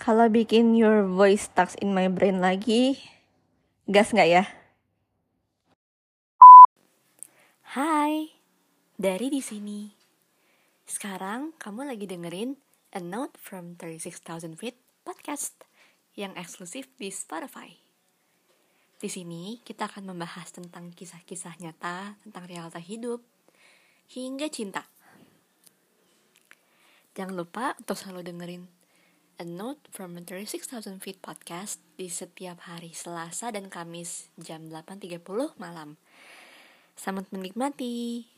Kalau bikin your voice stuck in my brain lagi, gas nggak ya? Hai, dari di sini. Sekarang kamu lagi dengerin A Note from 36,000 Feet podcast yang eksklusif di Spotify. Di sini kita akan membahas tentang kisah-kisah nyata tentang realita hidup hingga cinta. Jangan lupa untuk selalu dengerin A Note from a 36,000 Feet podcast di setiap hari Selasa dan Kamis jam 8.30 malam. Selamat menikmati.